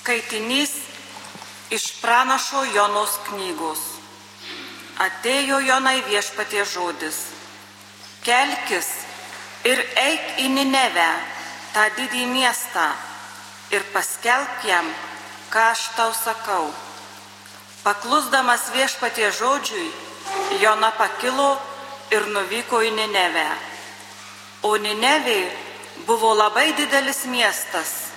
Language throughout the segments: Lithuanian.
Skaitinys iš pranašo Jonos knygos. Atėjo Jonai viešpatie žodis. Kelkis ir eik į Ninevę, tą didį miestą, ir paskelbk jam, ką aš tau sakau. Paklusdamas viešpatie žodžiui, Jona pakilo ir nuvyko į Ninevę. O Ninevė buvo labai didelis miestas,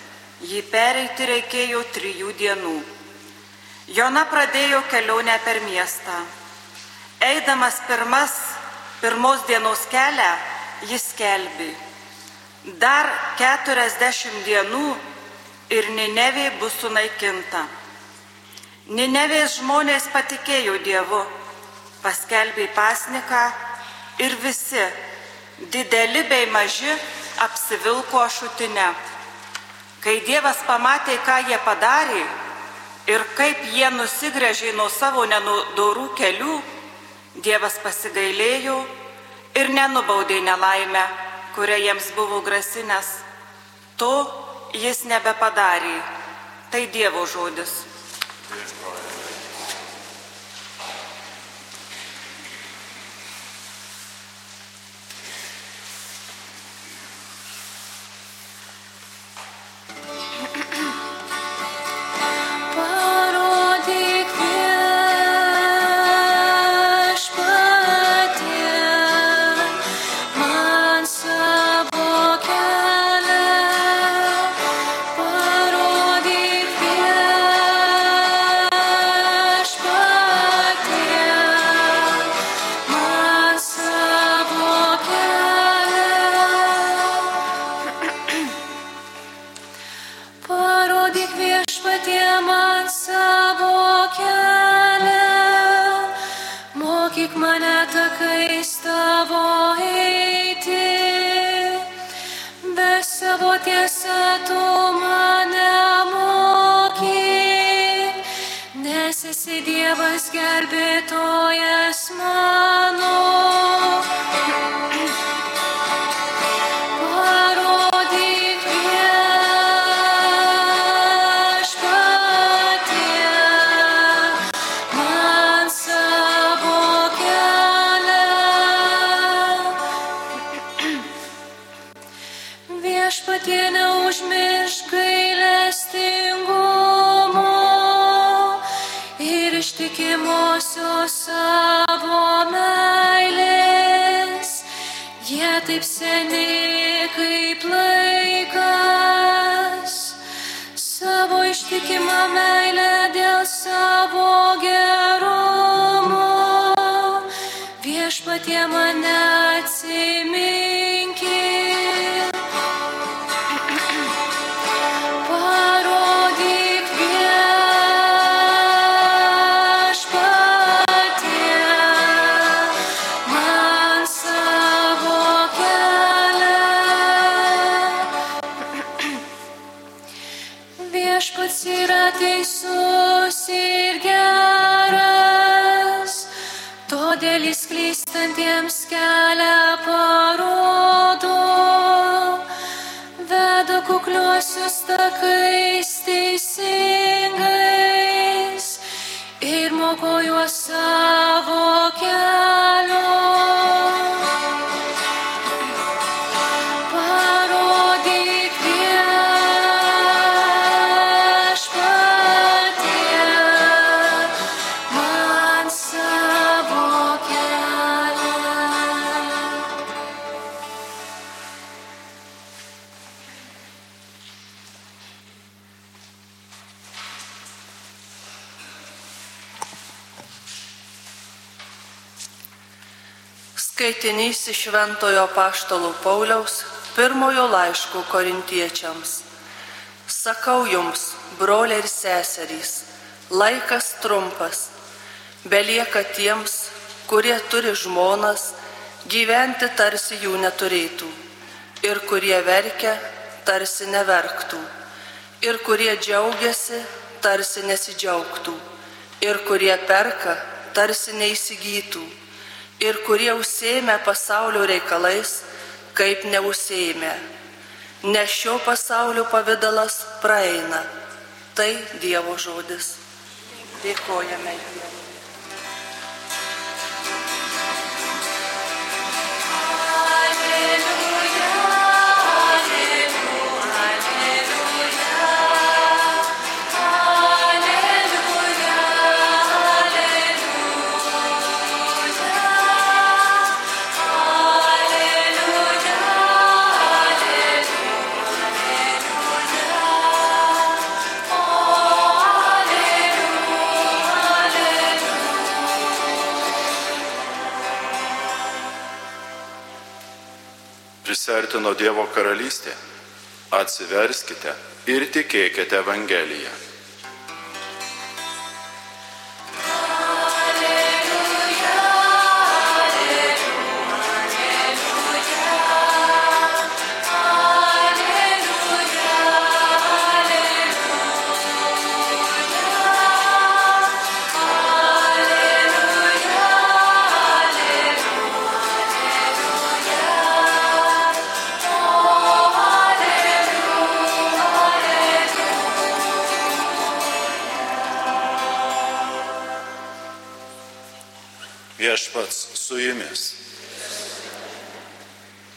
jį pereiti reikėjo trijų dienų. Jona pradėjo kelionę per miestą. Eidamas pirmas, pirmos dienos kelią, jis kelbi. Dar keturiasdešimt dienų ir Ninevė bus sunaikinta. Ninevės žmonės patikėjo Dievu, paskelbė pasniką ir visi, dideli bei maži, apsivilko ašutinę. Kai Dievas pamatė, ką jie padarė ir kaip jie nusigrėžė nuo savo nenudorų kelių, Dievas pasigailėjo ir nenubaudė nelaimę, kurią jiems buvo grasinęs. To jis nebepadarė. Tai Dievo žodis. Esi Dievas gerbėtojas mano. Taip seniai kaip laikas, savo ištikimą meilę dėl savo gerumo. Viešpatie mane atsiminkit. Viešpats yra teisus ir geras, todėl jis klystantiems kelią parodo, veda kukliuosius takais teisingais ir moko juos savo Skaitinys iš Šventojo Paštalo Pauliaus pirmojo laiško korintiečiams. Sakau jums, broliai ir seserys, laikas trumpas, belieka tiems, kurie turi žmonas, gyventi tarsi jų neturėtų, ir kurie verkia, tarsi neverktų, ir kurie džiaugiasi, tarsi nesidžiaugtų, ir kurie perka, tarsi neįsigytų ir kurie užsėmė pasaulio reikalais, kaip neužsėmė. Nes šio pasaulio pavydalas praeina, Tai Dievo žodis. Dėkojame Dievui. Prisertino Dievo karalystė. Atsiverskite ir tikėkite Evangeliją. Viešpats su jumis.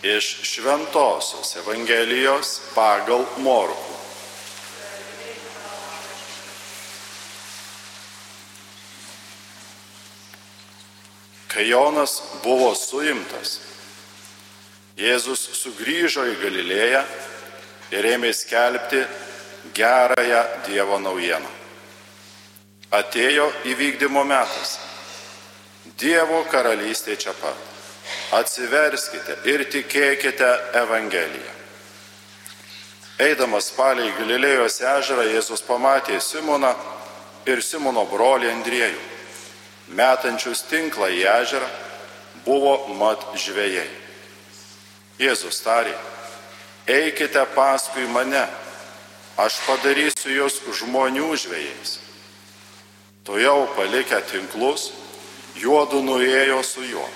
Iš Šventojios Evangelijos pagal Morkų. Kai Jonas buvo suimtas, Jėzus sugrįžo į Galilėją ir ėmė skelbti gerąją Dievo naujieną. Atėjo įvykdymo metas. Dievo karalystė čia pat. Atsiverskite ir tikėkite Evangeliją. Eidamas palei Galilėjos ežerą, Jėzus pamatė Simoną ir Simono brolį Andriejų. Metančius tinklą į ežerą buvo mat žvėjai. Jėzus tarė, eikite paskui mane, aš padarysiu jūs žmonių žvėjais. Tu jau palikę tinklus, juodu nuėjo su juo.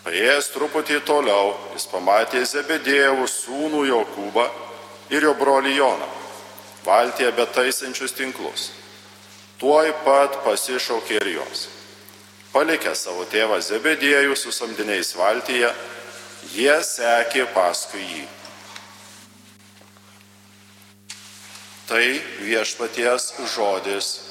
Paėjęs truputį toliau, jis pamatė Zebedėjų sūnų Jokūbą ir jo brolį Joną, valtyje betaisančius tinklus. Tuoj pat pasišaukė ir jos. Palikę savo tėvą Zebedėjų su samdiniais valtyje, jie sekė paskui jį. Tai viešpaties žodis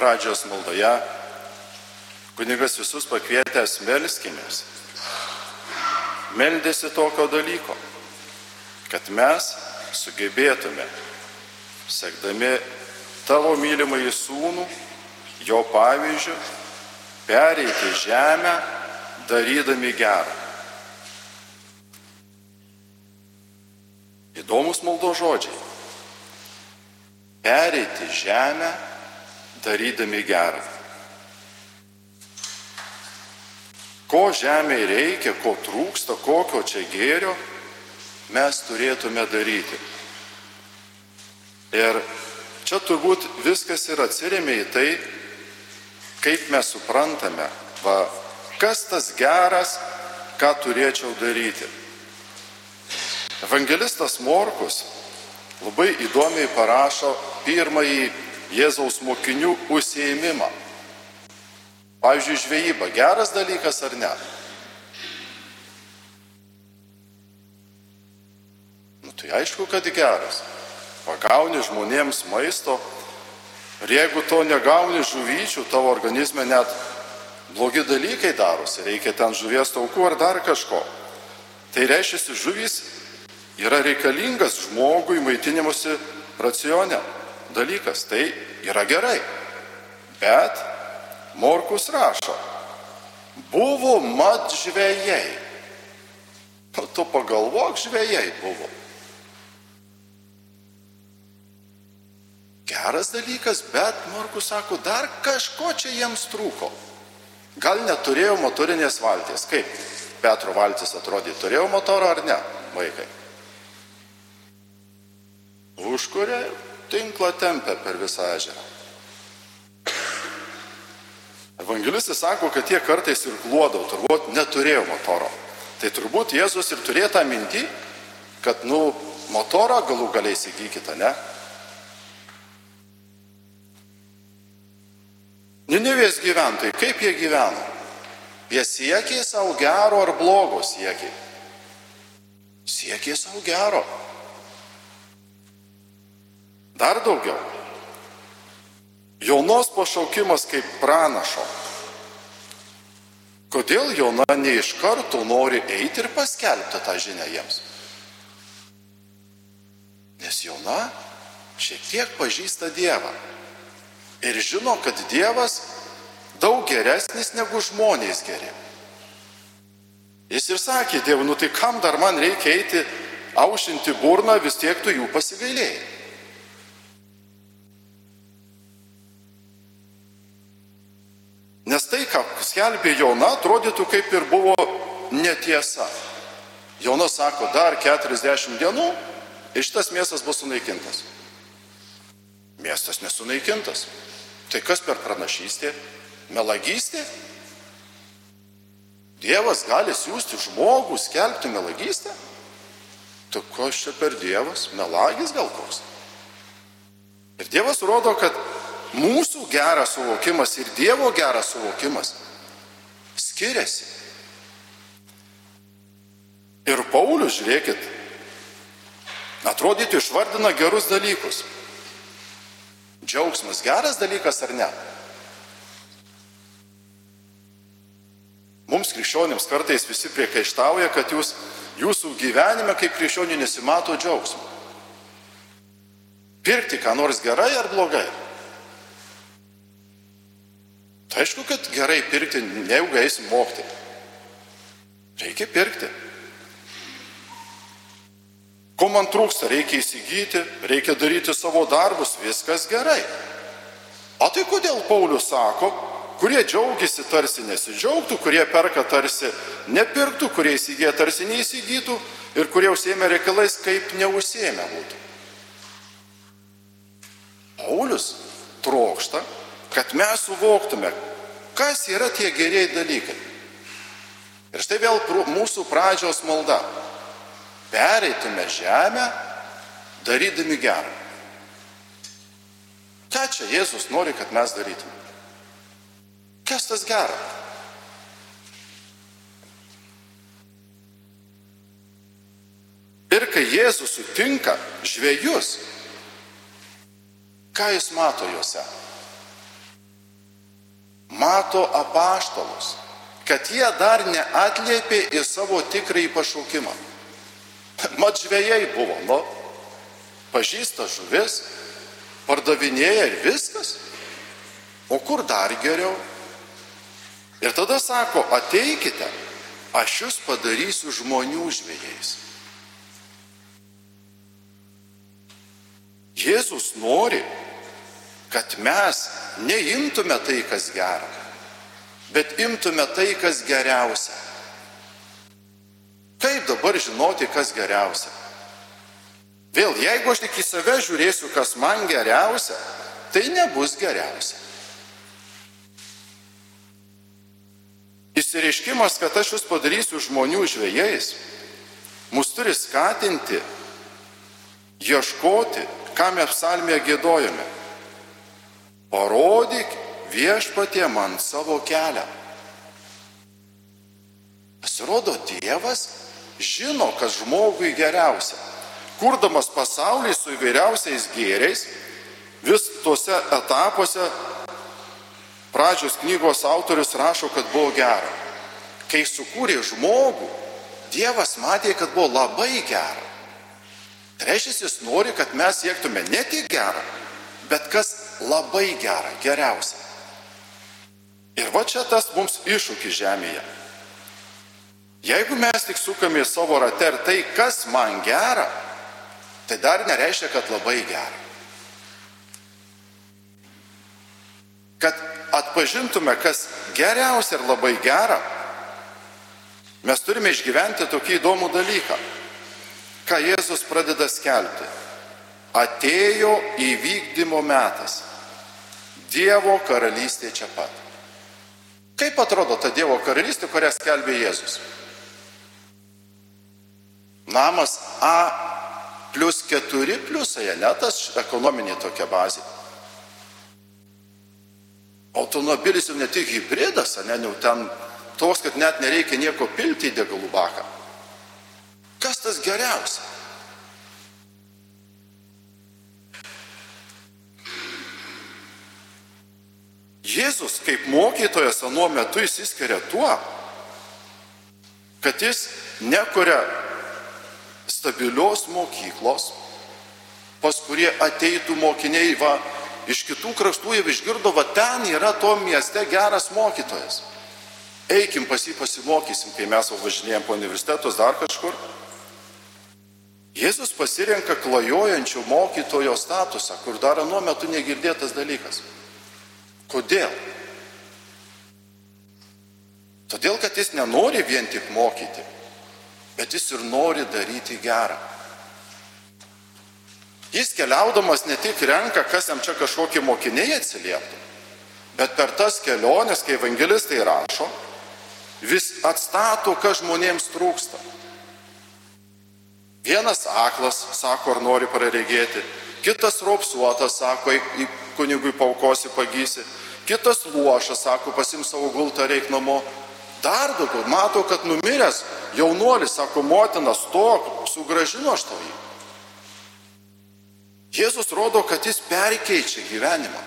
pradžios maldoje kunigas visus pakvietęs melskimės. Meldėsi tokio dalyko, kad mes sugebėtume, sekdami tavo mylimąjį sūnų, jo pavyzdžių, pereiti žemę, darydami gerą. Įdomus maldo žodžiai. Pereiti žemę, darydami gerą. Ko žemėje reikia, ko trūksta, kokio čia gėrio, mes turėtume daryti. Ir čia turbūt viskas ir atsiriamė į tai, kaip mes suprantame, va, kas tas geras, ką turėčiau daryti. Evangelistas Morkus labai įdomiai parašo pirmąjį Jėzaus mokinių užsieimimą. Pavyzdžiui, žvejyba geras dalykas ar ne? Nu tai aišku, kad geras. Pagauni žmonėms maisto ir jeigu to negauni žuvyčių, tavo organizme net blogi dalykai darosi, reikia ten žuvies taukų ar dar kažko. Tai reiškia, žuvys yra reikalingas žmogui maitinimuose racione dalykas. Tai yra gerai. Bet Morkus rašo, buvo mat žvėjai. O tu pagalvok, žvėjai buvo. Geras dalykas, bet Morkus sako, dar kažko čia jiems trūko. Gal neturėjo motorinės valties. Kaip Petro valtis atrodė, turėjo motorą ar ne, vaikai? Užkuria tinklą tempia per visą ežerą. Evangelistas sako, kad jie kartais ir kluodavo, turbūt neturėjo motoro. Tai turbūt Jėzus ir turėjo tą mintį, kad, nu, motorą galų galiai įsigykite, ne? Ninivės gyventojai, kaip jie gyveno? Jie siekė savo gero ar blogo siekė? Siekė savo gero. Dar daugiau. Jaunos pašaukimas kaip pranašo. Kodėl jauna ne iš karto nori eiti ir paskelbti tą žinią jiems? Nes jauna šiek tiek pažįsta Dievą. Ir žino, kad Dievas daug geresnis negu žmonės geri. Jis ir sakė, Dievui, nu tai kam dar man reikia eiti, aušinti burną, vis tiek tu jų pasigailėjai. Nes tai, ką skelbė jauna, atrodytų kaip ir buvo netiesa. Jauna sako, dar 40 dienų ir šitas miestas bus sunaikintas. Miestas nesunaikintas. Tai kas per pranašystė? Melagystė? Dievas gali siūsti žmogų skelbti melagystę? Tai kas čia per Dievas? Melagis gal koks? Ir Dievas rodo, kad mūsų geras suvokimas ir Dievo geras suvokimas skiriasi. Ir Paulius, žiūrėkit, atrodytų išvardina gerus dalykus. Džiaugsmas geras dalykas ar ne? Mums krikščionims kartais visi priekaištauja, kad jūs, jūsų gyvenime kaip krikščionių nesimato džiaugsmo. Pirkti ką nors gerai ar blogai? Tai aišku, kad gerai pirkti, nejaugi eisim mokti. Reikia pirkti. Ko man trūksta, reikia įsigyti, reikia daryti savo darbus, viskas gerai. O tai kodėl Paulius sako, kurie džiaugiasi tarsi nesidžiaugtų, kurie perka tarsi nepirktų, kurie įsigyja tarsi neįsigytų ir kurie užsėmė reikalais, kaip neužsėmė būtų. Paulius trokšta, kad mes suvoktume, kas yra tie gerieji dalykai. Ir štai vėl mūsų pradžios malda. Pereitume žemę, darydami gerą. Ką čia Jėzus nori, kad mes darytume? Kas tas gera? Ir kai Jėzus sutinka žvėjus, ką jis mato juose? Mato apaštalus, kad jie dar neatliepė į savo tikrąjį pašaukimą. Mat žvėjai buvo, nu, pažįsta žuvis, pardavinėja ir viskas. O kur dar geriau? Ir tada sako, ateikite, aš jūs padarysiu žmonių žvėjais. Jėzus nori, kad mes neimtume tai, kas gera, bet imtume tai, kas geriausia. Kaip dabar žinoti, kas geriausia? Vėl, jeigu aš tik į save žiūrėsiu, kas man geriausia, tai nebus geriausia. Įsireiškimas, kad aš jūs padarysiu žmonių žvėjais, mus turi skatinti, ieškoti, ką mes psalmėje gėdojame parodyk viešpatie man savo kelią. Pasirodo, Dievas žino, kas žmogui geriausia. Kurdamas pasaulį su įvairiausiais gėriais, vis tuose etapuose pradžios knygos autorius rašo, kad buvo gera. Kai sukūrė žmogų, Dievas matė, kad buvo labai gera. Reiškia, jis nori, kad mes siektume ne tik gerą, bet kas labai gera, geriausia. Ir va čia tas mums iššūkis žemėje. Jeigu mes tik sukame savo rate ir tai, kas man gera, tai dar nereiškia, kad labai gera. Kad atpažintume, kas geriausia ir labai gera, mes turime išgyventi tokį įdomų dalyką, ką Jėzus pradeda skelbti. Atėjo įvykdymo metas. Dievo karalystė čia pat. Kaip atrodo ta Dievo karalystė, kurią skelbė Jėzus? Namas A plus 4 pliusai, ne tas ekonominė tokia bazė. Automobilis jau ne tik hybridas, ne, jau ten toks, kad net nereikia nieko pilti į degalų baką. Kas tas geriausia? Jėzus kaip mokytojas anuo metu įsiskiria tuo, kad jis nekuria stabilios mokyklos, pas kurie ateitų mokiniai, va, iš kitų kraštų jie išgirdo, va ten yra to mieste geras mokytojas. Eikim pas jį pasimokysim, kai mes važinėjom po universitetus dar kažkur. Jėzus pasirenka klajojančio mokytojo statusą, kur dar anuo metu negirdėtas dalykas. Kodėl? Todėl, kad jis nenori vien tik mokyti, bet jis ir nori daryti gerą. Jis keliaudamas ne tik renka, kas jam čia kažkokie mokiniai atsilieptų, bet per tas keliones, kai evangelistai rašo, vis atstato, kas žmonėms trūksta. Vienas aklas sako, ar nori praregėti, kitas ropsuotas sako, kunigui paukosi pagysi, kitas luošas sako, pasim savo gultą reik namo. Dar daugiau mato, kad numiręs jaunuolis sako, motina, stok, sugražino aš tau jį. Jėzus rodo, kad jis perkeičia gyvenimą.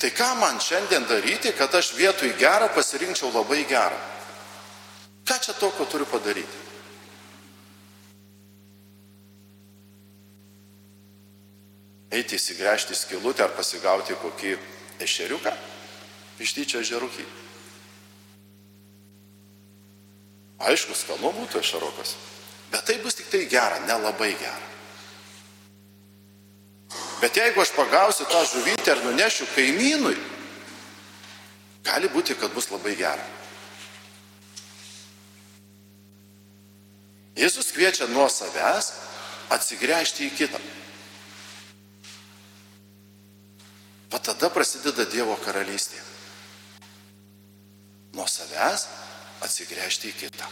Tai ką man šiandien daryti, kad aš vietoj gerą pasirinkčiau labai gerą? Ką čia tokio turiu padaryti? Eiti įsigręžti skilutę ar pasigauti kokį ešeriuką iš tyčio žerukį. Aišku, skanu būtų ešerukas, bet tai bus tik tai gera, nelabai gera. Bet jeigu aš pagausiu tą žuvytę ir nunešiu kaimynui, gali būti, kad bus labai gera. Jėzus kviečia nuo savęs atsigręžti į kitą. Va tada prasideda Dievo karalystė. Nuo savęs atsigręžti į kitą.